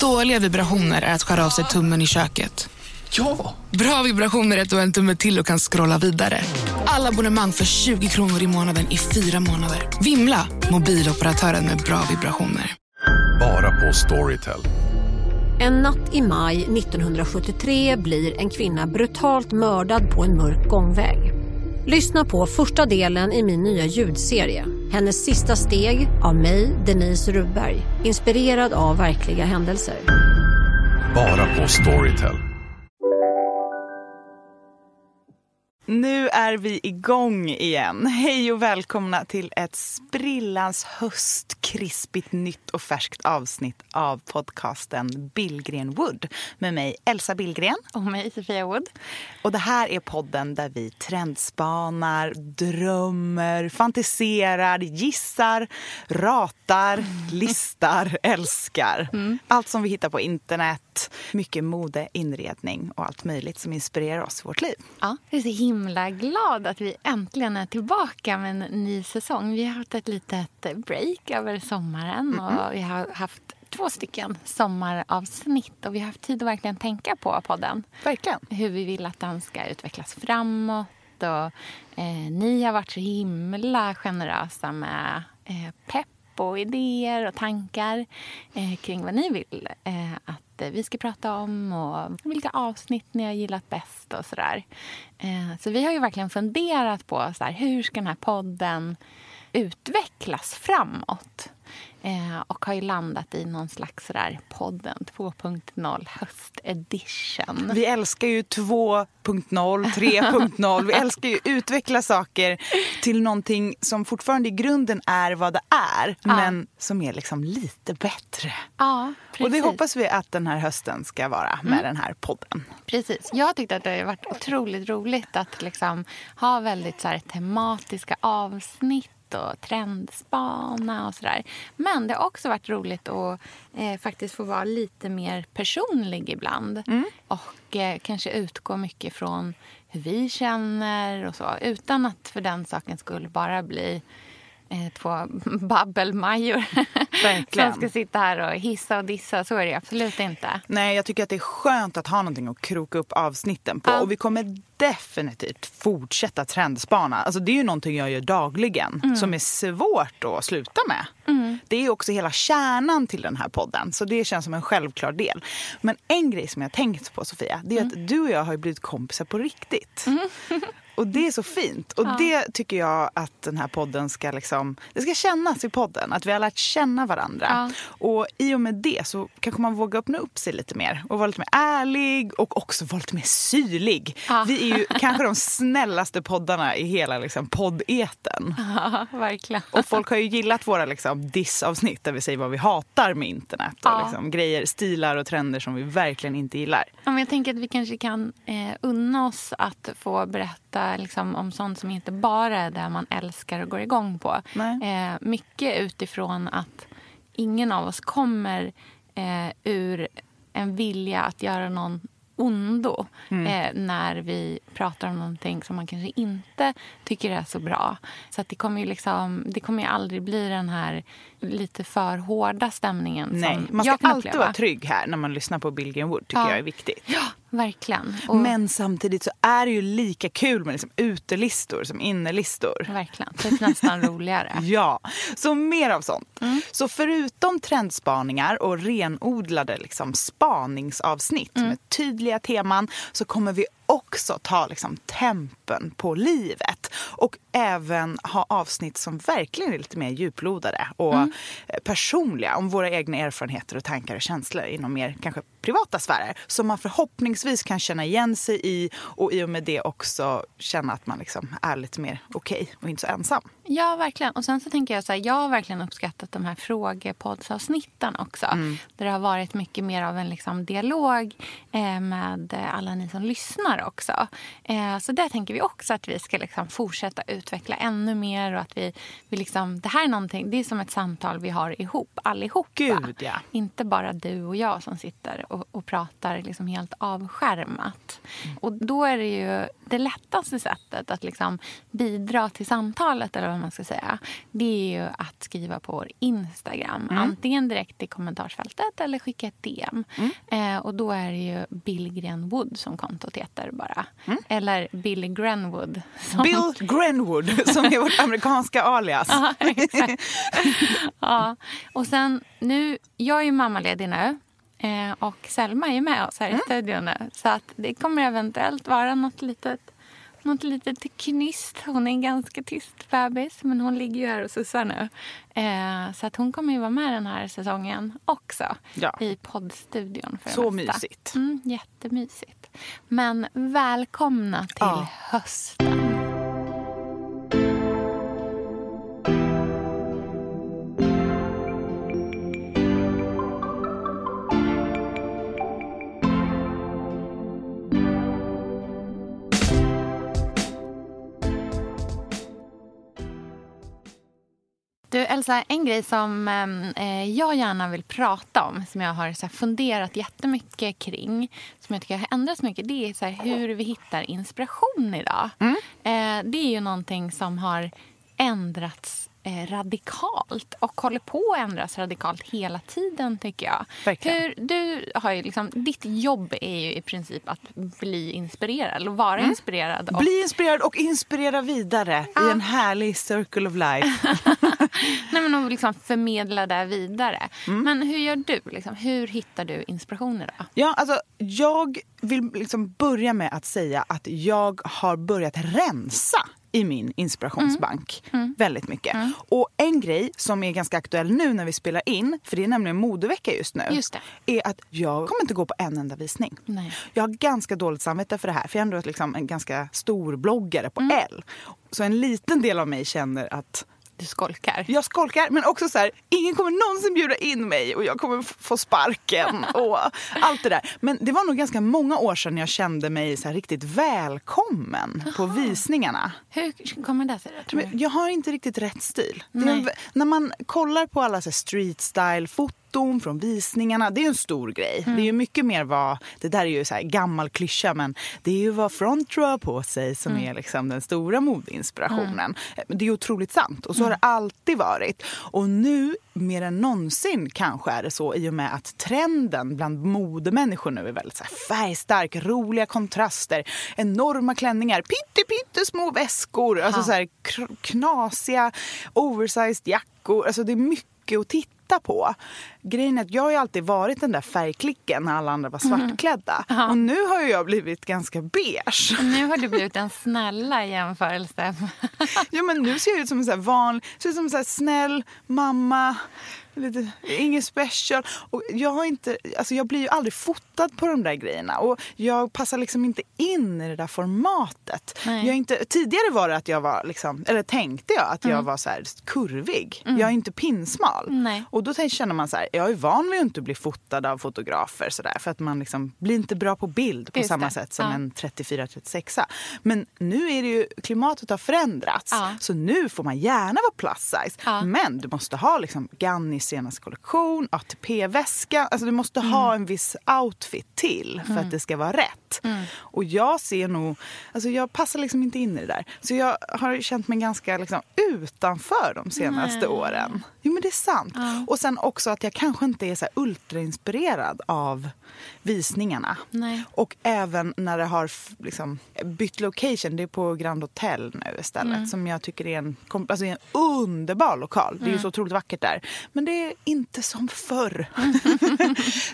Dåliga vibrationer är att skära av sig tummen i köket. Ja! Bra vibrationer är att du har en tumme till och kan scrolla vidare. Alla abonnemang för 20 kronor i månaden i fyra månader. Vimla! Mobiloperatören med bra vibrationer. Bara på Storytel. En natt i maj 1973 blir en kvinna brutalt mördad på en mörk gångväg. Lyssna på första delen i min nya ljudserie. Hennes sista steg av mig, Denise Rubberg. Inspirerad av verkliga händelser. Bara på Storytel. Nu är vi igång igen. Hej och välkomna till ett sprillans höstkrispigt nytt och färskt avsnitt av podcasten Billgren Wood med mig Elsa Billgren. Och mig, Sofia Wood. Och det här är podden där vi trendspanar, drömmer, fantiserar, gissar, ratar, listar, älskar. Allt som vi hittar på internet, mycket mode, inredning och allt möjligt som inspirerar oss i vårt liv. Ja, jag är så himla glad att vi äntligen är tillbaka med en ny säsong. Vi har haft ett litet break över sommaren och vi har haft två stycken sommaravsnitt och vi har haft tid att verkligen tänka på podden. Verkligen. Hur vi vill att den ska utvecklas framåt och eh, ni har varit så himla generösa med eh, pepp och idéer och tankar eh, kring vad ni vill eh, att vi ska prata om och vilka avsnitt ni har gillat bäst och sådär. Eh, så vi har ju verkligen funderat på så här, hur ska den här podden utvecklas framåt. Eh, och har ju landat i någon slags sådär podden 2.0 höstedition. Vi älskar ju 2.0, 3.0. Vi älskar ju att utveckla saker till någonting som fortfarande i grunden är vad det är, men som är liksom lite bättre. Ja, precis. Och det hoppas vi att den här hösten ska vara med den här podden. Precis. Jag tyckte att det har varit otroligt roligt att liksom ha väldigt så här tematiska avsnitt och trendspana och sådär. Men det har också varit roligt att eh, faktiskt få vara lite mer personlig ibland. Och eh, kanske utgå mycket från hur vi känner och så. Utan att för den sakens skull bara bli två babbelmajor som ska sitta här och hissa och dissa. Så är det absolut inte. Nej, jag tycker att det är skönt att ha någonting att kroka upp avsnitten på. Ja. Och vi kommer definitivt fortsätta trendspana. Alltså det är ju någonting jag gör dagligen Mm. som är svårt att sluta med. Det är också hela kärnan till den här podden. Så det känns som en självklar del. Men en grej som jag tänkt på Sofia, det är Mm. att du och jag har blivit kompisar på riktigt. Och det är så fint. Och det tycker jag att den här podden ska liksom, det ska kännas i podden. Att vi har lärt känna varandra. Ja. Och i och med det så kanske man vågar öppna upp sig lite mer. Och vara lite mer ärlig och också vara lite mer syrlig. Ja. Vi är ju kanske de snällaste poddarna i hela liksom, poddeten. Ja, verkligen. Och folk har ju gillat våra liksom, dissavsnitt där vi säger vad vi hatar med internet. Och Ja. liksom, grejer, stilar och trender som vi verkligen inte gillar. Ja, men jag tänker att vi kanske kan eh, unna oss att få berätta liksom, om sånt som inte bara är det man älskar och går igång på. Eh, mycket utifrån att ingen av oss kommer eh, ur en vilja att göra någon ondo eh, när vi pratar om någonting som man kanske inte tycker är så bra. Så det kommer ju liksom, det kommer ju aldrig bli den här lite för hårda stämningen Nej, man ska alltid uppleva. vara trygg här när man lyssnar på Bill Wood tycker Ja. jag är viktigt. Ja, verkligen. Och, Men samtidigt så är det ju lika kul med liksom utelistor som innelistor. Verkligen. Typ nästan roligare. Ja, så mer av sånt. Så förutom trendspaningar och renodlade liksom spaningsavsnitt med tydliga teman så kommer vi också ta liksom tempen på livet och även ha avsnitt som verkligen är lite mer djuplodade och eh, personliga om våra egna erfarenheter och tankar och känslor inom mer kanske privata sfärer som man förhoppningsvis kan känna igen sig i och i och med det också känna att man liksom är lite mer okej och inte så ensam. Ja, verkligen. Och sen så tänker jag så här, jag har verkligen uppskattat de här frågepoddsavsnitten också. Där det har varit mycket mer av en liksom dialog eh, med alla ni som lyssnar också. Eh, så där tänker vi också att vi ska liksom fortsätta utveckla ännu mer och att vi, vi liksom, det här är någonting, det är som ett samtal vi har ihop, allihopa. Gud, ja. Inte bara du och jag som sitter och, och pratar liksom helt avskärmat. Och då är det ju det lättaste sättet att liksom bidra till samtalet, eller om man ska säga, det är ju att skriva på vår Instagram. Mm. Antingen direkt i kommentarsfältet eller skicka ett DM. Eh, och då är det ju Bill Grenwood som kontot heter bara. Eller Billy Grenwood. Som, Mm. Bill Grenwood, som är vårt amerikanska alias. Ja, exakt. ja. Och sen nu, jag är ju mammaledig nu. Eh, och Selma är med oss här i studion nu. Så att det kommer eventuellt vara något litet, något litet knyst. Hon är en ganska tyst bebis, men hon ligger ju här och sussar nu. Eh, så att hon kommer ju vara med den här säsongen också. Ja. I poddstudion för Så mysigt. Mm, jättemysigt. Men välkomna till Ja. hösten. Elsa, en grej som eh, jag gärna vill prata om som jag har så här, funderat jättemycket kring, som jag tycker har ändrats mycket, det är så här, hur vi hittar inspiration idag. Eh, det är ju någonting som har ändrats radikalt och håller på att ändras radikalt hela tiden tycker jag. Verkligen. Hur, du har ju liksom, ditt jobb är ju i princip att bli inspirerad, eller vara inspirerad. Och, Bli inspirerad och inspirera vidare i en härlig circle of life. Nej, men och liksom förmedla det vidare. Mm. Men hur gör du? Liksom? Hur hittar du inspiration idag? Ja, alltså, jag vill liksom börja med att säga att jag har börjat rensa i min inspirationsbank väldigt mycket. Och en grej som är ganska aktuell nu när vi spelar in, för det är nämligen modevecka just nu, Just det. är att jag kommer inte gå på en enda visning. Nej. Jag har ganska dåligt samvete för det här, för jag är ändå liksom en ganska stor bloggare på L. Så en liten del av mig känner att Du skolkar. jag skolkar, men också så här, ingen kommer någonsin bjuda in mig och jag kommer få sparken och allt det där. Men det var nog ganska många år sedan jag kände mig så riktigt välkommen på visningarna. Hur kommer det sig? Tror jag har inte riktigt rätt stil. Är när man kollar på alla så street style foton från visningarna, det är en stor grej. Mm. Det är ju mycket mer vad, det där är ju så här gammal klyscha, men det är ju vad front row har på sig som Mm. är liksom den stora modeinspirationen. Det är otroligt sant och så Mm. har det alltid varit. Och nu mer än någonsin kanske är det så i och med att trenden bland modemänniskor nu är väldigt så färgstark, roliga kontraster, enorma klänningar, pytte, pytte små väskor, alltså så här knasiga oversized jackor. Alltså det är mycket att titta på. Grejen är att jag har alltid varit den där färgklicken när alla andra var svartklädda. Och nu har ju jag blivit ganska beige. Nu har du blivit den snälla i jämförelse. Ja, men nu ser jag ut som en så här van, ser ut som en så snäll mamma. Lite, inget special. Och jag, har inte, alltså jag blir ju aldrig fotad på de där grejerna. Och jag passar liksom inte in i det där formatet. Nej. Jag inte, tidigare var det att jag var, liksom, eller tänkte jag att jag var så kurvig. Jag är inte pinsmal. Nej. Och då känner man så här, jag är van vid att inte bli fotad av fotografer så där, för att man liksom blir inte bra på bild på Just samma det. sätt som Ja. en 34-36. Men nu är det ju, klimatet har förändrats. Ja. Så nu får man gärna vara plus size. Ja. Men du måste ha liksom Gannis senaste kollektion, ATP-väska. Alltså du måste Mm. ha en viss outfit till för att det ska vara rätt. Mm. Och jag ser nog, alltså jag passar liksom inte in i det där. Så jag har känt mig ganska liksom utanför de senaste Nej. åren. Jo men det är sant. Och sen också att jag kanske inte är så här ultrainspirerad av visningarna. Nej. Och även när det har liksom, bytt location, det är på Grand Hotel nu istället. Mm. Som jag tycker är en, alltså en underbar lokal. Det är ju Mm. så otroligt vackert där. Men det är inte som förr.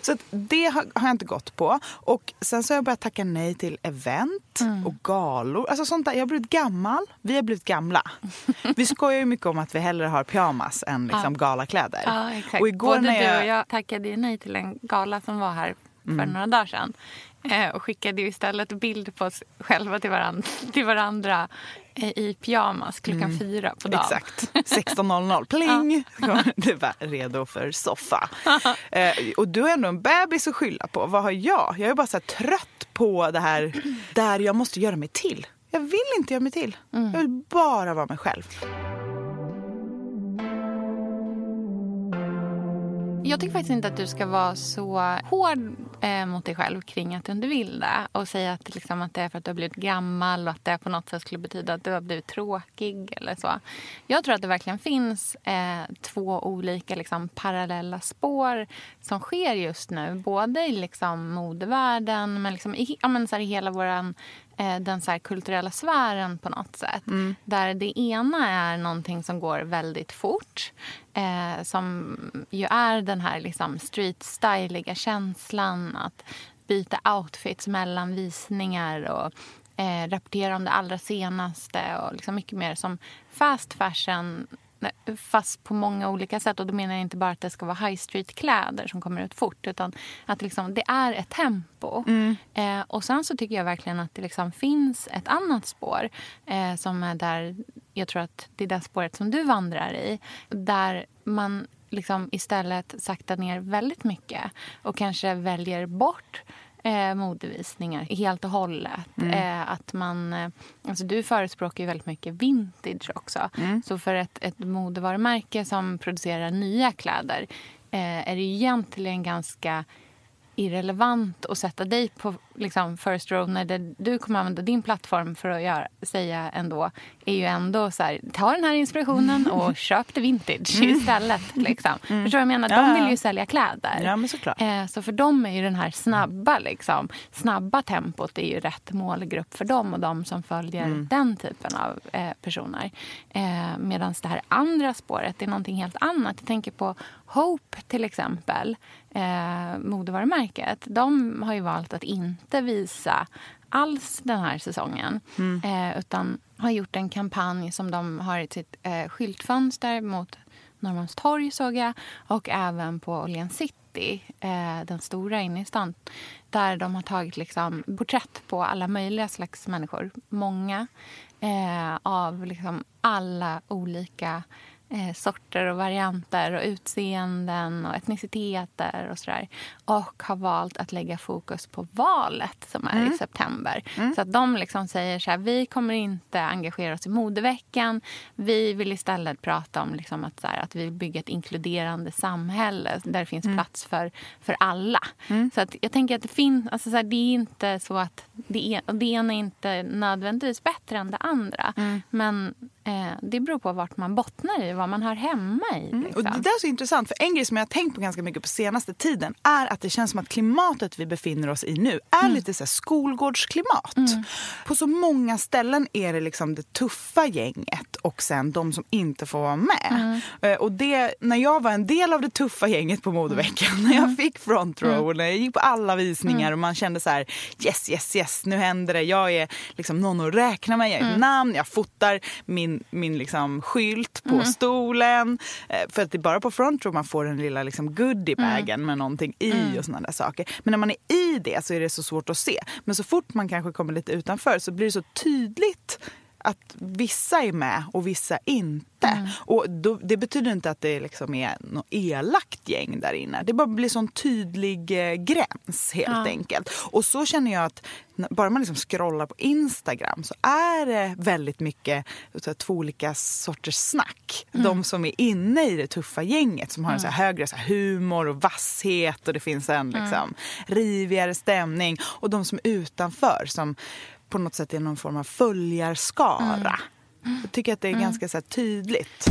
så det har, jag inte gått på. Och sen så har jag börjat tacka nej till event Mm. och galor. Alltså sånt där. Jag har blivit gammal. Vi har blivit gamla. Vi skojar ju mycket om att vi hellre har pyjamas än liksom galakläder. Ja, exakt. Och igår Både när du jag... och jag tackade ju nej till en gala som var här för Mm. några dagar sedan. Eh, och skickade ju istället bild på oss själva till varandra, till varandra eh, i pyjamas klockan fyra på dagen. Mm. Exakt. 16.00. Pling! Det var redo för soffa. Eh, och du har ändå en bebis att skylla på. Vad har jag? Jag är bara så trött på det här där jag måste göra mig till. Jag vill inte göra mig till. Jag vill bara vara mig själv. Jag tycker faktiskt inte att du ska vara så hård eh, mot dig själv kring att du inte vill det. Och säga att, liksom, att det är för att du har blivit gammal och att det på något sätt skulle betyda att du har blivit tråkig. eller så. Jag tror att det verkligen finns eh, två olika liksom, parallella spår som sker just nu. Både i liksom, modevärlden men, liksom, i, ja, men, så här, i hela vår den så kulturella sfären på något sätt. Mm. Där det ena är någonting som går väldigt fort. Eh, som ju är den här liksom street-styliga känslan att byta outfits mellan visningar och eh, rapportera om det allra senaste och liksom mycket mer som fast fashion fast på många olika sätt. Och då menar jag inte bara att det ska vara high street-kläder som kommer ut fort utan att liksom, det är ett tempo. Mm. Eh, och sen så tycker jag verkligen att det liksom finns ett annat spår eh, som är där, jag tror att det är det spåret som du vandrar i. Där man liksom istället saktar ner väldigt mycket och kanske väljer bort eh, modevisningar helt och hållet. Mm. Eh, att man, eh, alltså du förespråkar ju väldigt mycket vintage också. Mm. Så för ett, ett modevarumärke som producerar nya kläder eh, är det egentligen ganska irrelevant att sätta dig på liksom, first row när det, du kommer använda din plattform för att göra, säga ändå är ju ändå så här, ta den här inspirationen och köp det vintage mm. istället. Liksom. Mm. Förstår du jag menar? De vill ju sälja kläder. Ja, men såklart. Eh, så för dem är ju den här snabba, liksom, snabba tempot är ju rätt målgrupp för dem och de som följer mm. den typen av eh, personer. Eh, Medan det här andra spåret är någonting helt annat. Jag tänker på Hope till exempel, eh, modevarumärket. De har ju valt att inte visa alls den här säsongen. Mm. Eh, utan har gjort en kampanj som de har i sitt eh, skyltfönster mot Norrmalmstorg såg jag. Och även på Åhléns City, eh, den stora inne i stan. Där de har tagit liksom, porträtt på alla möjliga slags människor. Många eh, av liksom, alla olika eh, sorter och varianter och utseenden och etniciteter och sådär. Och har valt att lägga fokus på valet som är mm. i september. Mm. Så att de liksom säger så här, vi kommer inte engagera oss i modeveckan. Vi vill istället prata om liksom att, här, att vi vill bygga ett inkluderande samhälle där det finns mm. plats för, för alla. Mm. Så att jag tänker att det finns, alltså så här, det är inte så att det, är, det ena är inte nödvändigtvis bättre än det andra. Mm. Men Eh, det beror på vart man bottnar i, vad man har hemma i. Mm. Och det är så intressant, för en grej som jag har tänkt på ganska mycket på senaste tiden är att det känns som att klimatet vi befinner oss i nu är mm. lite så här skolgårdsklimat. Mm. På så många ställen är det liksom det tuffa gänget och sen de som inte får vara med. Mm. Eh, och det, när jag var en del av det tuffa gänget på modeveckan, mm. när jag mm. fick front row och när jag gick på alla visningar och man kände så här yes, yes, yes, nu händer det. Jag är liksom någon att räkna med, jag är ett namn, jag fotar min min, liksom skylt på mm. stolen. Eh, för att det är bara på front row man får den lilla liksom goodiebagen mm. med någonting i mm. och såna där saker. Men när man är i det så är det så svårt att se. Men så fort man kanske kommer lite utanför så blir det så tydligt att vissa är med och vissa inte. Mm. Och då, det betyder inte att det liksom är något elakt gäng där inne. Det bara blir sån tydlig eh, gräns helt ja. enkelt. Och så känner jag att bara man liksom scrollar på Instagram så är det väldigt mycket så två olika sorters snack. Mm. De som är inne i det tuffa gänget som har en så mm. högre så humor och vasshet och det finns en mm. liksom, rivigare stämning. Och de som är utanför som på något sätt är någon form av följarskara. Mm. Jag tycker att det är mm. ganska så tydligt.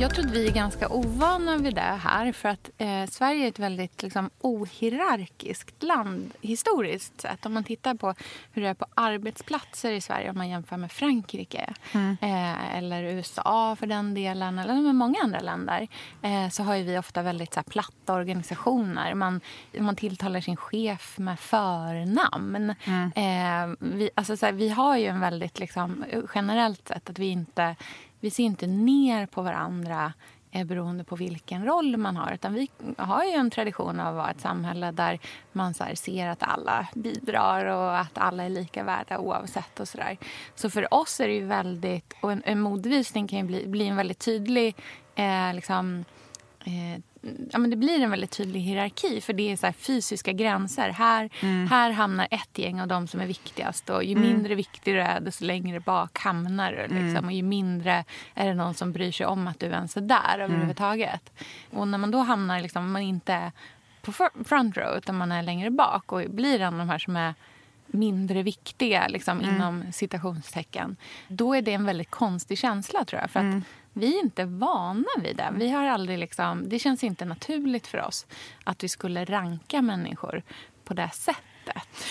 Jag tror att vi är ganska ovana vid det här. För att eh, Sverige är ett väldigt liksom, ohierarkiskt land historiskt sett. Om man tittar på hur det är på arbetsplatser i Sverige om man jämför med Frankrike mm. eh, eller USA för den delen, eller med många andra länder eh, så har vi ofta väldigt så här, platta organisationer. Man, man tilltalar sin chef med förnamn. Mm. Eh, vi, alltså, så här, vi har ju en väldigt, liksom, generellt sett, att vi inte vi ser inte ner på varandra eh, beroende på vilken roll man har. Utan vi har ju en tradition av att vara ett samhälle där man så ser att alla bidrar och att alla är lika värda oavsett. och Så, där. så för oss är det ju väldigt... Och en, en modevisning kan ju bli, bli en väldigt tydlig eh, liksom, eh, ja, men det blir en väldigt tydlig hierarki. För det är så fysiska gränser. Här, här hamnar ett gäng av de som är viktigast. Och ju mindre viktig du är, desto längre bak hamnar du. Liksom. Och ju mindre är det någon som bryr sig om att du ens är där överhuvudtaget. Och när man då hamnar, liksom, man inte på fr- front row utan man är längre bak och blir en av de här som är mindre viktiga liksom, inom citationstecken. Då är det en väldigt konstig känsla tror jag. För att vi är inte vana vid det. Vi har aldrig liksom, det känns inte naturligt för oss att vi skulle ranka människor på det sättet.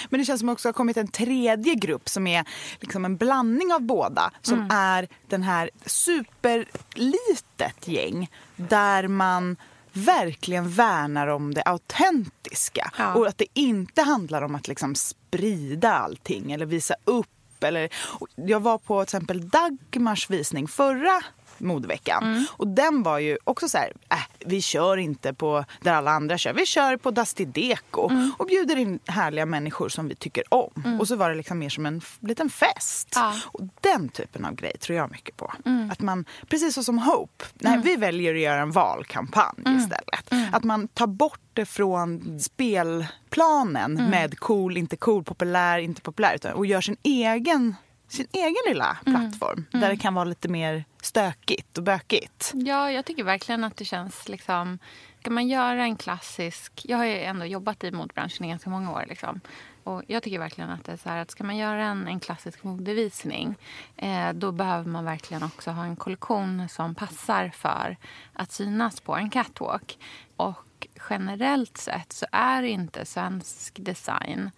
Men det känns som också har kommit en tredje grupp som är liksom en blandning av båda. Som Mm. är den här superlitet gäng där man verkligen värnar om det autentiska. Ja. Och att det inte handlar om att liksom sprida allting eller visa upp. Eller, jag var på till exempel Dagmars visning förra modeveckan. Mm. Och den var ju också så här, äh, vi kör inte på där alla andra kör. Vi kör på Dusty Deco Mm. och bjuder in härliga människor som vi tycker om. Och så var det liksom mer som en liten fest. Ja. Mm. Och den typen av grej tror jag mycket på. Att man, precis som Hope, nej, vi väljer att göra en valkampanj Mm. istället. Att man tar bort det från spelplanen Mm. med cool, inte cool, populär, inte populär. Utan, och gör sin egen sin egen lilla Mm. plattform där det kan vara lite mer stökigt och bökigt. Ja, jag tycker verkligen att det känns liksom... Kan man göra en klassisk... Jag har ju ändå jobbat i modebranschen i ganska många år. Liksom. Och jag tycker verkligen att det är så här att ska man göra en, en klassisk modevisning eh, då behöver man verkligen också ha en kollektion som passar för att synas på en catwalk. Och generellt sett så är inte svensk design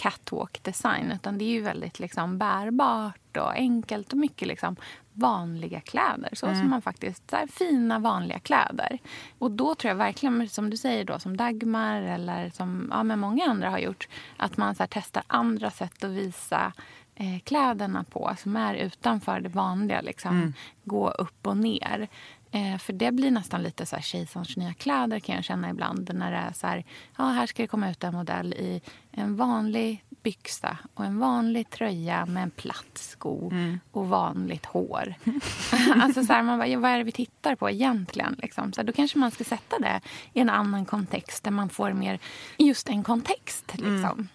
catwalk design utan det är ju väldigt liksom bärbart och enkelt och mycket liksom vanliga kläder. Så som man faktiskt, här, fina vanliga kläder. Och då tror jag verkligen, som du säger då, som Dagmar eller som ja, men många andra har gjort, att man så här, testar andra sätt att visa eh, kläderna på som är utanför det vanliga. Liksom, Gå upp och ner. Eh, för det blir nästan lite så här kejsarens nya kläder kan jag känna ibland. När det är så här, ja här ska det komma ut en modell i en vanlig byxa och en vanlig tröja med en platt sko och vanligt hår. alltså så här, man bara, ja, vad är det vi tittar på egentligen? Liksom? Så här, då kanske man ska sätta det i en annan kontext där man får mer just en kontext. Liksom.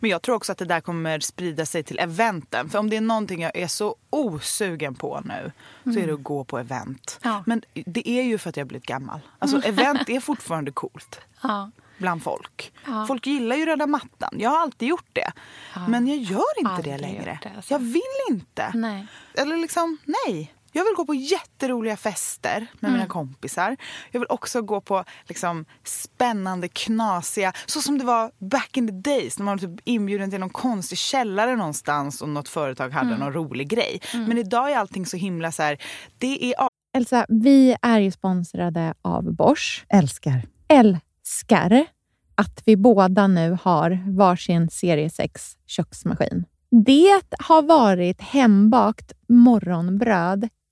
Men jag tror också att det där kommer sprida sig till eventen. För om det är någonting jag är så osugen på nu så är det att gå på event. Ja. Men det är ju för att jag har blivit gammal. Alltså event är fortfarande coolt Ja. bland folk. Ja. Folk gillar ju röda mattan. Jag har alltid gjort det. Men jag gör inte Aldrig det längre. det, alltså. Jag vill inte. Nej. Eller liksom, nej. Jag vill gå på jätteroliga fester med Mm. mina kompisar. Jag vill också gå på liksom, spännande, knasiga... Så som det var back in the days när man var typ inbjuden till någon konstig källare någonstans och något företag hade Mm. någon rolig grej. Men idag är allting så himla så här... Det är Elsa, vi är ju sponsrade av Bosch. Älskar. Älskar att vi båda nu har varsin serie 6 köksmaskin. Det har varit hembakt morgonbröd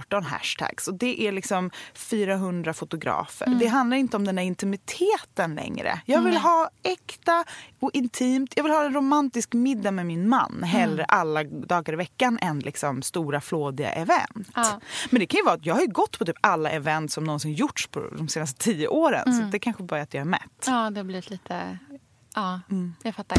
18 hashtags och det är liksom 400 fotografer. Det handlar inte om den där intimiteten längre. Jag vill ha äkta och intimt. Jag vill ha en romantisk middag med min man hellre alla dagar i veckan än liksom stora flådiga event. Ja. Men det kan ju vara att jag har ju gått på typ alla event som någonsin gjorts på de senaste tio åren. Så det kanske bara är att jag är mätt. Ja, det har blivit lite... Ja, jag fattar.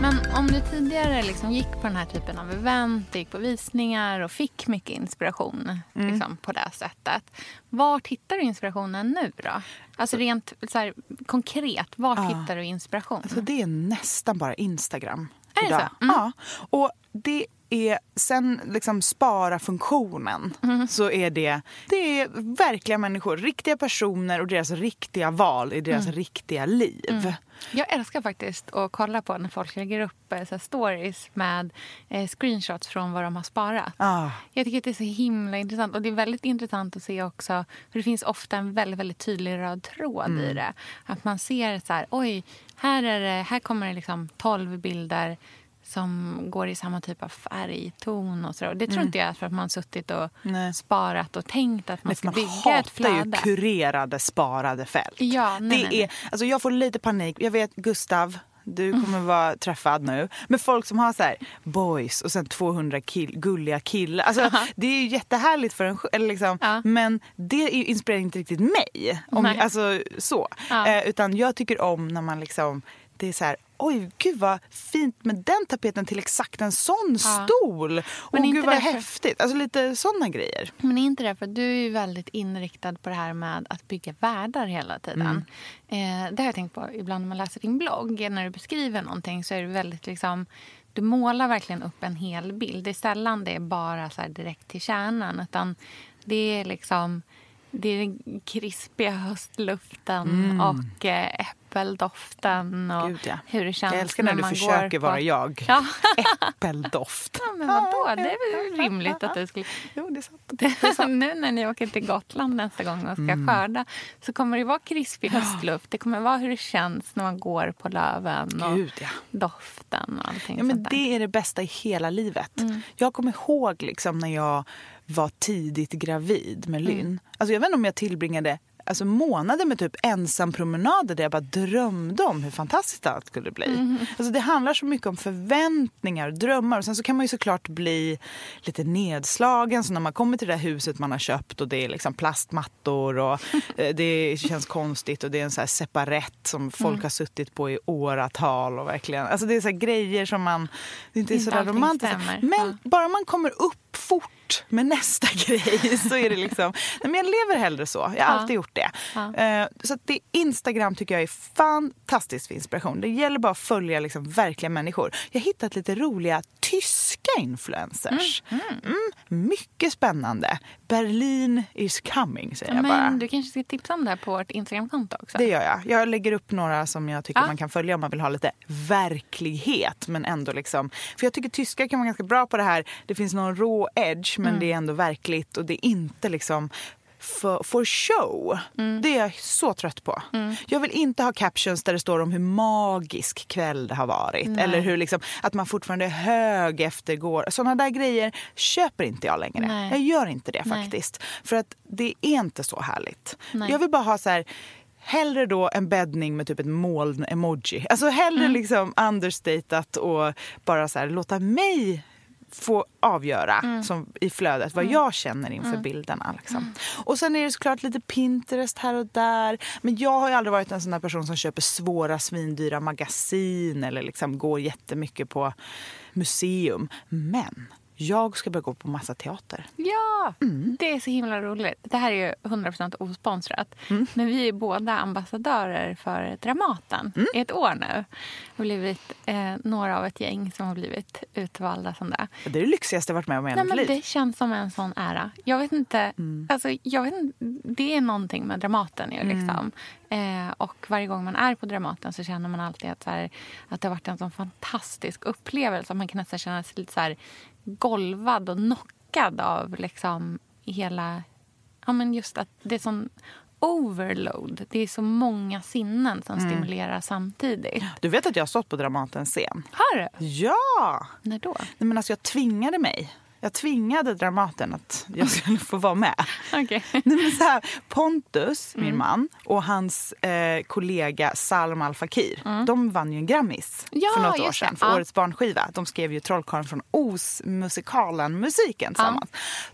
Men om du tidigare liksom gick på den här typen av event, gick på visningar och fick mycket inspiration liksom, på det sättet. Vart hittar du inspirationen nu då? Alltså rent så här, konkret, vart hittar du inspiration? Alltså det är nästan bara Instagram. Är det idag. så? Mm. Ja. Och det är sen liksom spara-funktionen Mm. så är det, det är verkliga människor, riktiga personer och deras riktiga val i deras Mm. riktiga liv. Jag älskar faktiskt att kolla på när folk lägger upp eh, så stories med eh, screenshots från vad de har sparat. Ah. Jag tycker att det är så himla intressant. Och det är väldigt intressant att se också, för det finns ofta en väldigt, väldigt tydlig röd tråd Mm. i det. Att man ser så här, oj, här, är det, här kommer det liksom 12 bilder som går i samma typ av färgton och så. Det tror inte jag är för att man har suttit och Mm. Nej. sparat och tänkt att man ska man bygga ett hatar ju flöde. kurerade sparade fält. Ja, nej, det nej. Är, alltså jag får lite panik. Jag vet Gustav, du kommer vara träffad nu. Men folk som har så här boys och sen 200 kill, gulliga killar. Alltså, det är ju jättehärligt för en sj- eller liksom, Ja. Men det inspirerar inte riktigt mig. Om, alltså, så. Ja. Eh, utan jag tycker om när man liksom, det är så här Oj, gud vad fint med den tapeten till exakt en sån Ja. stol. Men Och gud vad därför- häftigt. Alltså lite såna grejer. Men är inte det för att du är ju väldigt inriktad på det här med att bygga världar hela tiden. Eh, det har jag tänkt på ibland när man läser din blogg. När du beskriver någonting så är det väldigt liksom... Du målar verkligen upp en hel bild. Det är sällan det är bara så direkt till kärnan. Utan det är liksom... Det är den krispiga höstluften och eh, äppeldoften och Gud, ja. hur det känns Jag älskar när du man försöker på... vara jag. Ja. Äppeldoft. ja, men vadå? Det är väl rimligt att du skulle... Jo, det är sant. nu när ni åker till Gotland nästa gång och ska Mm. skörda så kommer det vara krispig höstluft. Det kommer vara hur det känns när man går på löven och Gud, ja. doften och allting Ja, men sånt där. det är det bästa i hela livet. Mm. Jag kommer ihåg liksom när jag var tidigt gravid med Lynn. Mm. Alltså jag vet inte om jag tillbringade alltså månader med typ ensam promenader där jag bara drömde om hur fantastiskt allt skulle bli. Mm. Alltså det handlar så mycket om förväntningar och drömmar. Och sen så kan man ju såklart bli lite nedslagen. Så när man kommer till det där huset man har köpt och det är liksom plastmattor och eh, det känns konstigt och det är en så här separett som folk Mm. har suttit på i åratal. Och verkligen, alltså det är så grejer som man... Det är inte, Inte så där romantiskt. Men Ja. bara man kommer upp fort med nästa grej så är det liksom... Nej, men jag lever hellre så. Jag har Ja. alltid gjort det. Ja. Eh, Så det, Instagram tycker jag är fantastiskt för inspiration. Det gäller bara att följa liksom verkliga människor. Jag har hittat lite roliga tyska influencers. Mm, mycket spännande. Berlin is coming säger jag bara. Men du kanske ska tipsa om det här på vårt Instagramkonto också? Det gör jag. Jag lägger upp några som jag tycker Ja. man kan följa om man vill ha lite verklighet. Men ändå liksom, för jag tycker tyskar kan vara ganska bra på det här. Det finns någon rå edge men Mm. det är ändå verkligt och det är inte liksom för, for show. Mm. Det är jag så trött på. Jag vill inte ha captions där det står om hur magisk kväll det har varit. Eller hur liksom, att man fortfarande är hög efter går. Sådana där grejer köper inte jag längre. Nej. Jag gör inte det Nej. faktiskt. För att det är inte så härligt. Nej. Jag vill bara ha så här Hellre då en bäddning med typ ett moln-emoji. Alltså hellre Mm. liksom understatat och bara så här, låta mig få avgöra Mm. som i flödet vad jag känner inför bilderna. Liksom. Och sen är det såklart lite Pinterest här och där. Men jag har ju aldrig varit en sån person som köper svåra svindyra magasin eller liksom går jättemycket på museum. Men jag ska börja gå på massa teater. Ja, Mm. det är så himla roligt. Det här är ju 100% osponsrat. Mm. Men vi är båda ambassadörer för Dramaten Mm. i ett år nu. Det har blivit eh, några av ett gäng som har blivit utvalda som det. Det är det lyxigaste jag varit med om i hela mitt liv. det känns som en sån ära. Jag vet inte, Mm. alltså, jag vet inte det är någonting med Dramaten. Ju, Mm. liksom. eh, och varje gång man är på Dramaten så känner man alltid att, så här, att det har varit en sån fantastisk upplevelse. Man kan nästan känna sig lite så här, golvad och knockad av liksom, hela... Ja, men just att det är sån overload. Det är så många sinnen som Mm. stimulerar samtidigt. Du vet att jag har stått på Dramatens scen? Har du? Ja! När då? Nej, men alltså jag tvingade mig. Jag tvingade Dramaten att jag skulle få vara med. Nej, men så här, Pontus, min man, och hans eh, kollega Salma Al Fakir, de vann ju en Grammis Ja, för något år sedan för Ja. årets barnskiva. De skrev ju Trollkarlen från Oz-musikalen-musiken tillsammans.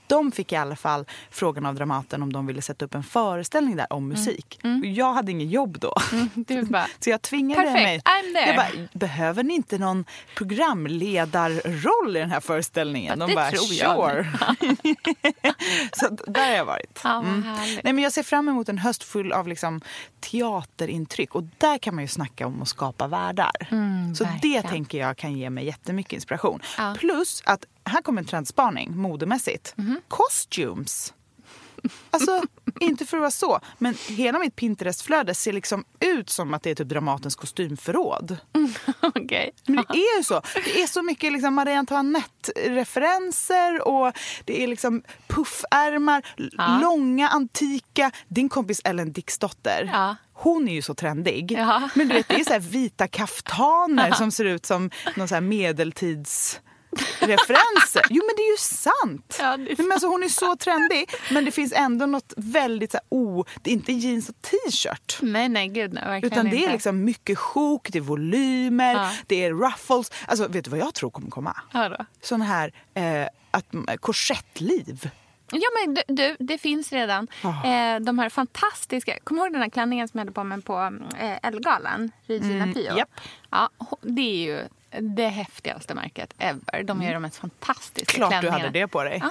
De fick i alla fall frågan av Dramaten om de ville sätta upp en föreställning där om musik. Och jag hade ingen jobb då. Du bara, Så jag tvingade Perfekt, mig. I'm there. Jag bara, behöver ni inte någon programledarroll i den här föreställningen? Ja, De bara, tror jag. sure. så där har jag varit. Mm. Nej, men jag ser fram emot en höst full av liksom, teaterintryck. Och där kan man ju snacka om att skapa världar. så det verkligen. tänker jag kan ge mig jättemycket inspiration. Ja. Plus att här kommer en trendspaning modemässigt. Costumes. Alltså, inte för att vara så, men hela mitt Pinterest-flöde ser liksom ut som att det är typ Dramatens kostymförråd. Okej. Men det är ju så. Det är så mycket liksom Marie Antoinette-referenser och det är liksom puffärmar, Ja. långa, antika. Din kompis Ellen Dixdotter, Ja. hon är ju så trendig. Ja. Men du vet, det är så vita kaftaner som ser ut som någon så medeltids referenser. Jo men det är ju sant! Ja, det är men alltså, hon är så trendig men det finns ändå något väldigt så här, oh, det är inte jeans och t-shirt. Nej, nej, gud nej, verkligen Utan det är inte. liksom mycket sjok, det är volymer, Ja. det är ruffles. Alltså vet du vad jag tror kommer komma? Ja, då. Sån här eh, att, korsettliv. Ja, men du, du, det finns redan. Ah. Eh, de här fantastiska... Kommer du ihåg den här klänningen som jag hade på mig på eh, Ellegalan? Regina Pio? Mm, japp. Ja, ho- det är ju det häftigaste märket ever. De gör de mest fantastiska Klart du klänningarna. hade det på dig. Eh,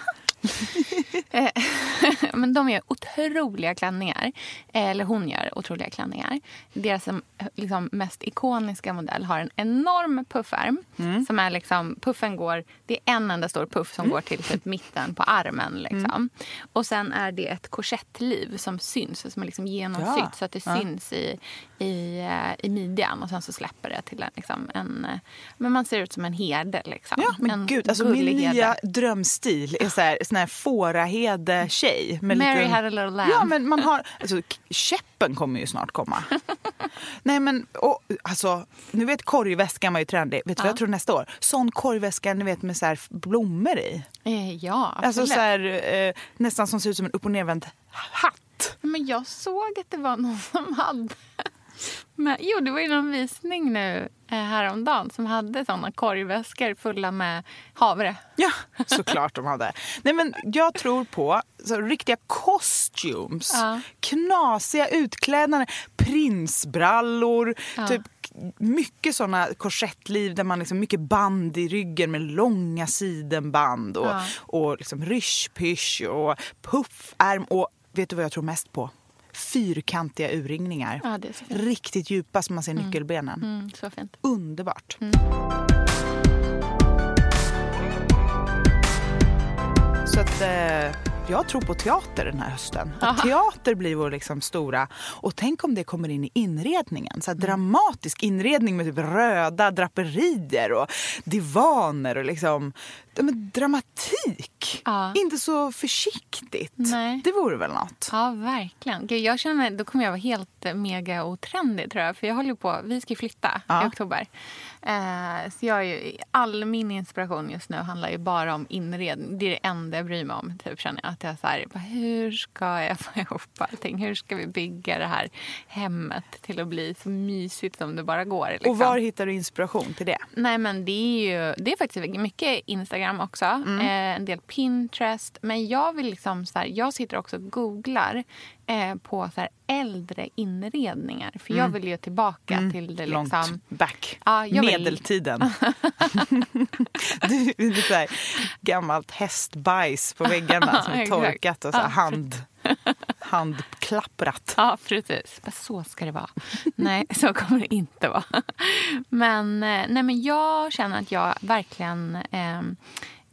Men de gör otroliga klänningar. Eh, Eller hon gör otroliga klänningar. Deras eh, liksom, mest ikoniska modell har en enorm puffärm. Mm. Som är liksom, puffen går, det är en enda stor puff som går till typ mitten på armen. Liksom. Mm. Och sen är det ett korsettliv som syns, som är liksom genomsytt Ja. så att det Ja. syns i, i, eh, i midjan. Och sen så släpper det till en, liksom, en... eh, Men man ser ut som en herde. Liksom. Ja, men en gud, alltså min gullig herde. nya drömstil är så här, sån här fårahede-tjej. Mary lite- had a little lamb. Ja, men man har... Alltså, käppen kommer ju snart komma. Nej, men och, alltså, nu vet korgväskan var ju trendig. Vet du vad jag tror nästa år? Sån korgväska ni vet med så här blommor i. Eh, Ja, absolut. Alltså så här, eh, nästan som ser ut som en upp och nervänd hatt. Men jag såg att det var någon som hade... Men, jo, det var ju någon visning nu eh, häromdagen som hade såna korgväskor fulla med havre. Ja, såklart de hade. Nej, men jag tror på så, riktiga costumes. Ja. Knasiga utklädnader, prinsbrallor. Ja. Typ mycket såna korsettliv där man liksom mycket band i ryggen med långa sidenband och, Ja. och liksom ryschpysch och puffärm. Och vet du vad jag tror mest på? Fyrkantiga urringningar. Ja. Riktigt djupa så man ser nyckelbenen. Mm, så fint. Underbart. Så att eh, jag tror på teater den här hösten. Teater blir vår liksom stora... Och tänk om det kommer in i inredningen. Så dramatisk inredning med typ röda draperier och divaner och liksom... Men dramatik! Ja. Inte så försiktigt. Nej. Det vore väl något? Ja, verkligen. Gud, jag känner, då kommer jag vara helt eh, mega otrendig tror jag. För jag håller på, vi ska flytta Ja. i oktober. Eh, så jag ju, all min inspiration just nu handlar ju bara om inredning. Det är det enda jag bryr mig om. Typ, känner jag. Att jag så här, bara, hur ska jag få ihop allting? Hur ska vi bygga det här hemmet till att bli så mysigt som det bara går? Liksom. Och var hittar du inspiration till det? Nej, men det är ju det är faktiskt mycket Instagram också. Mm. Eh, en del Pinterest. Men jag vill liksom så här, jag sitter också och googlar eh, på så här äldre inredningar. För jag vill ju tillbaka till det Mm. Långt liksom... back. Ja, Medeltiden. det är så här, gammalt hästbajs på väggarna som är torkat och så här hand, handklapprat. Ja, precis. Men Så ska det vara. nej, så kommer det inte vara. Men, eh, nej, men jag känner att jag verkligen eh,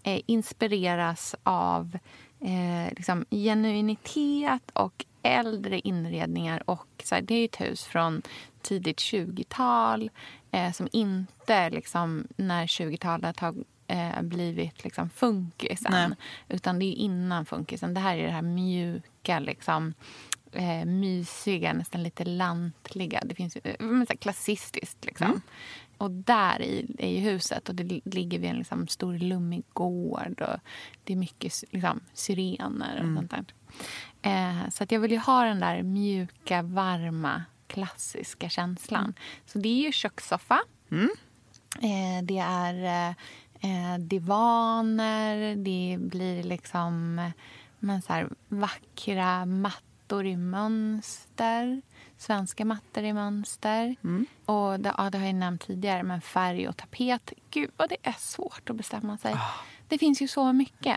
eh, inspireras av eh, liksom, genuinitet och äldre inredningar. Och, så här, det är ett hus från tidigt 20-tal eh, som inte, liksom, när 20-talet har eh, blivit liksom, funkisen. Nej. Utan det är innan funkisen. Det här är det här mjuka, liksom, eh, mysiga, nästan lite lantliga. Det finns eh, klassistiskt liksom. Och där i, är ju huset och det li- ligger vid en liksom, stor lummig gård och det är mycket liksom, syrener och sånt där. Eh, så att jag vill ju ha den där mjuka, varma, klassiska känslan. Så det är ju kökssoffa. Eh, det är eh, divaner, det blir liksom eh, men så här, vackra mattor i mönster. Svenska mattor i mönster. Och det, ja, det har jag nämnt tidigare, men färg och tapet. Gud, vad det är svårt att bestämma sig. Det finns ju så mycket.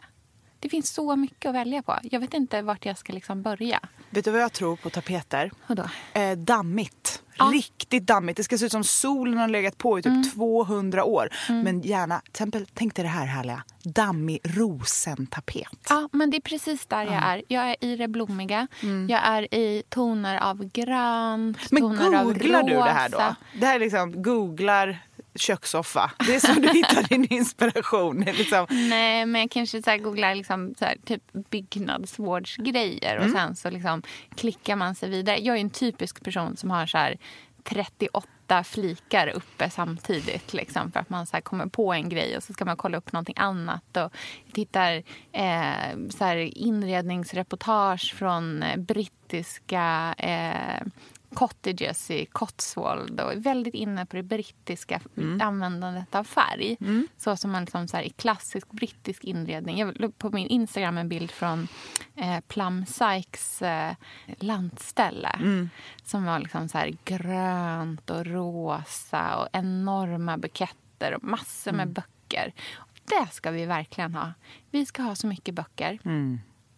Det finns så mycket att välja på. Jag vet inte vart jag ska liksom börja. Vet du vad jag tror på tapeter? Vadå? Eh, dammigt. Ja. Riktigt dammigt. Det ska se ut som solen har legat på i typ 200 år. Men gärna, exempel, tänk dig det här härliga. Dammig rosentapet. Ja, men det är precis där jag är. Jag är i det blommiga. Jag är i toner av grönt, Men toner av googlar rosa. du det här då? Det här är liksom, googlar kökssoffa. Det är så du hittar din inspiration. Liksom. Nej, men jag kanske så googlar liksom så här, typ byggnadsvårdsgrejer och sen så liksom klickar man sig vidare. Jag är en typisk person som har så här 38 flikar uppe samtidigt. Liksom, för att man så kommer på en grej och så ska man kolla upp någonting annat. Och tittar eh, så inredningsreportage från eh, brittiska eh, cottages i Cotswold och är väldigt inne på det brittiska användandet av färg. Så som man liksom så här, i klassisk brittisk inredning. Jag la på min Instagram en bild från eh, Plum Sykes eh, lantställe. Som var liksom så här grönt och rosa och enorma buketter och massor med böcker. Det ska vi verkligen ha. Vi ska ha så mycket böcker.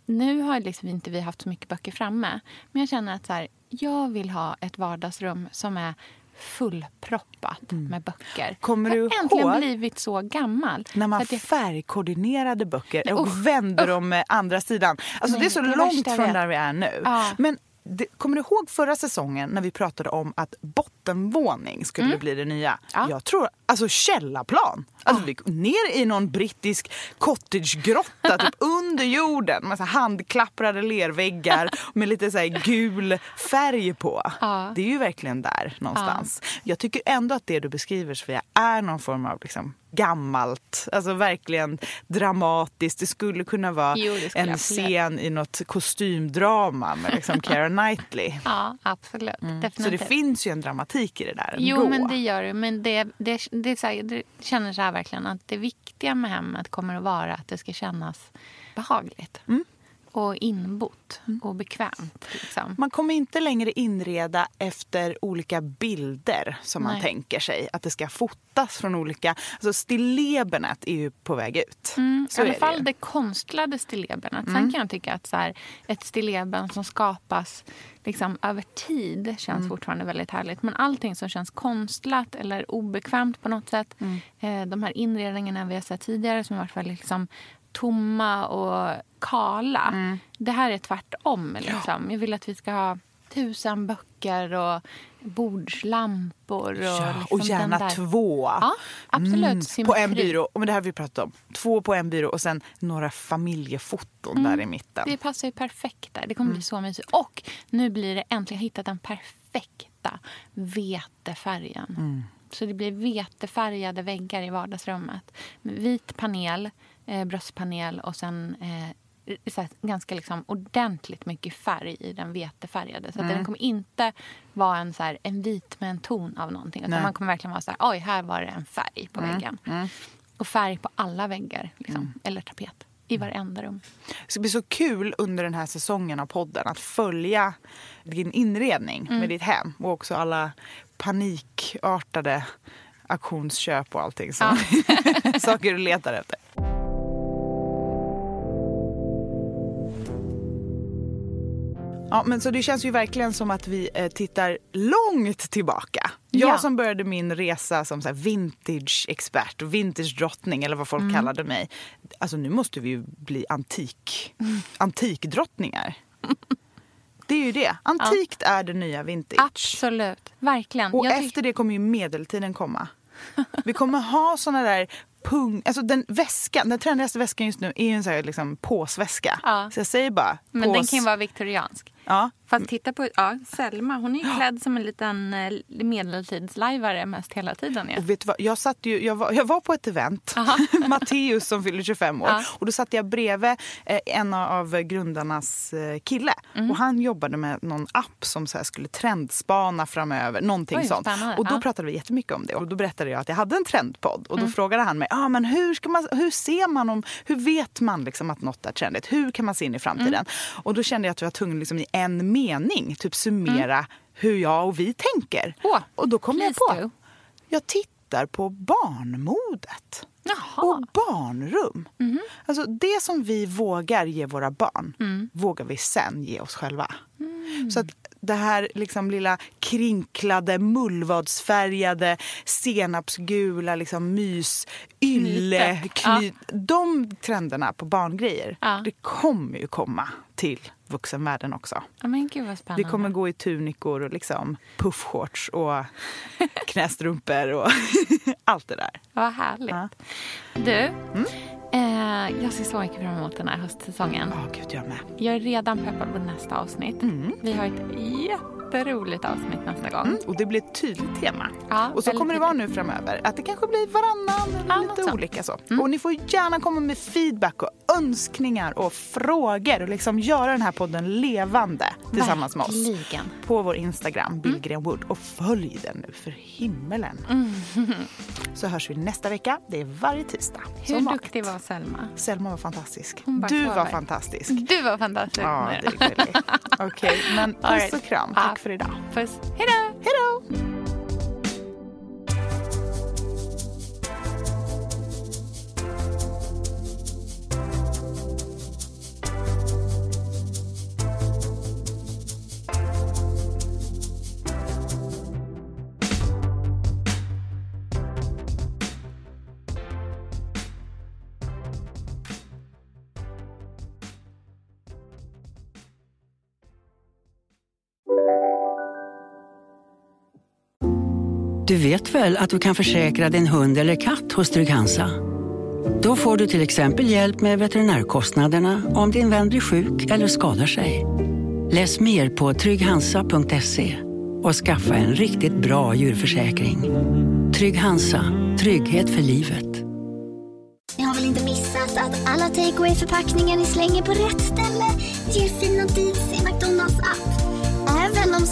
Nu har liksom inte vi haft så mycket böcker framme. Men jag känner att så här, jag vill ha ett vardagsrum som är fullproppat med böcker. Mm. Kommer jag du har äntligen ihåg blivit så gammal. När man jag, färgkoordinerade böcker Nej, och usch, vände usch. dem andra sidan. Alltså Nej, det är så det långt jag från där vi är nu. Ja. Men det, kommer du ihåg förra säsongen när vi pratade om att bottenvåning skulle bli det nya? Mm. Ja. Jag tror, alltså källarplan. Alltså vi går ner i någon brittisk cottagegrotta typ under jorden med så handklapprade lerväggar med lite så gul färg på. Ja. Det är ju verkligen där någonstans. Jag tycker ändå att det du beskriver Sofia är någon form av liksom gammalt, alltså verkligen dramatiskt. Det skulle kunna vara Jo, skulle en scen i något kostymdrama med liksom Keira Knightley. ja, absolut. Så det finns ju en dramatik i det där ändå. Jo, men det gör det. Men det, det, det, är så här, det känner så här verkligen att det viktiga med hemmet kommer att vara att det ska kännas behagligt. Mm. Och inbott och bekvämt. Liksom. Man kommer inte längre inreda efter olika bilder som man Nej. tänker sig. Att det ska fotas från olika... Alltså stillebenet är ju på väg ut. Mm, Så I alla det fall ju. det konstlade stillebenet. Sen kan jag tycka att så här, ett stilleben som skapas liksom, över tid känns fortfarande väldigt härligt. Men allting som känns konstlat eller obekvämt på något sätt. Eh, de här inredningarna vi har sett tidigare som har varit väldigt liksom, tomma och kala. Det här är tvärtom. Liksom. Jag vill att vi ska ha tusen böcker och bordslampor. Och, Ja, liksom och gärna två. Ja, absolut. på en byrå. Och det här vi pratat om. Två på en byrå och sen några familjefoton där i mitten. Det passar ju perfekt där. Det kommer bli så mysigt. Och nu blir det äntligen hittat den perfekta vetefärgen. Så det blir vetefärgade väggar i vardagsrummet. Vit panel, eh, bröstpanel och sen eh, så ganska liksom ordentligt mycket färg i den vetefärgade. Så att den kommer inte vara en, så här, en vit med en ton av någonting. Utan Nej. man kommer verkligen vara så här, oj, här var det en färg på väggen. Och färg på alla väggar, liksom, eller tapet. I varenda rum. Det ska bli så kul under den här säsongen av podden att följa din inredning med ditt hem och också alla panikartade auktionsköp och allting. Som saker du letar efter. Ja, men så det känns ju verkligen som att vi eh, tittar långt tillbaka. Jag Ja. som började min resa som så vintage-expert vintage-drottning eller vad folk Mm. kallade mig. Alltså nu måste vi ju bli antik, antikdrottningar. Det är ju det. Antikt är det nya vintage. Absolut. Verkligen. Och Jag efter det kommer ju medeltiden komma. Vi kommer ha såna där pung... Alltså den väskan, den trendigaste väskan just nu är ju en sån här liksom påsväska. Ja. Så jag säger bara Men den kan ju vara viktoriansk. Ja. Fast titta på ja, Selma, hon är ju klädd som en liten eh, medeltidslajvare mest hela tiden. Ja. Och vet du vad? Jag, satt ju, jag, var, jag var på ett event, Matteus som fyller 25 år. Ja. Och Då satt jag bredvid eh, en av grundarnas eh, kille. Mm. Och Han jobbade med någon app som så här skulle trendspana framöver. Någonting Oj, sånt. Och Då Ja. pratade vi jättemycket om det. Och Då berättade jag att jag hade en trendpodd. Och Då Mm. frågade han mig ah, men hur, ska man, hur ser man om, hur vet man liksom att något är trendigt? Hur kan man se in i framtiden? Mm. Och Då kände jag att jag var tvungen liksom, i en mening typ summera hur jag och vi tänker. Mm. Åh, och då kom jag på do. jag tittar på barnmodet och barnrum. Alltså det som vi vågar ge våra barn vågar vi sen ge oss själva. Så att det här liksom lilla krinklade, mullvadsfärgade, senapsgula liksom mys, ylle, knyt. De trenderna på barngrejer, Ja. det kommer ju komma till vuxenvärlden också. Ja, men gud vad Vi spännande. kommer gå i tunikor och liksom puffshorts och knästrumpor och allt det där. Vad härligt. Ja. Du, eh, jag ser så mycket fram emot den här höstsäsongen. Ja, gud jag med. Jag är redan peppad på nästa avsnitt. Vi har ett jätteroligt avsnitt nästa gång. Mm, och det blir ett tydligt tema. Ja, och så kommer det vara nu framöver. Att det kanske blir varannan eller Ja, lite olika så. Och ni får gärna komma med feedback och önskningar och frågor och liksom göra den här podden levande tillsammans med oss. På vår Instagram, Billgren Wood. Och följ den nu för himmelen. Så hörs vi nästa vecka. Det är varje tisdag. Hur duktig var Selma? Selma var fantastisk. Du var fantastisk. Du var fantastisk. Ja, det är. Okej, men All puss right. och kram. Ja. Tack för idag. Puss. Hej då! Hej då! Du vet väl att du kan försäkra din hund eller katt hos Trygg-Hansa? Då får du till exempel hjälp med veterinärkostnaderna om din vän blir sjuk eller skadar sig. Läs mer på trygghansa.se och skaffa en riktigt bra djurförsäkring. Trygg-Hansa, trygghet för livet. Ni har väl inte missat att alla takeaway förpackningar ni slänger på rätt ställe ger fina deals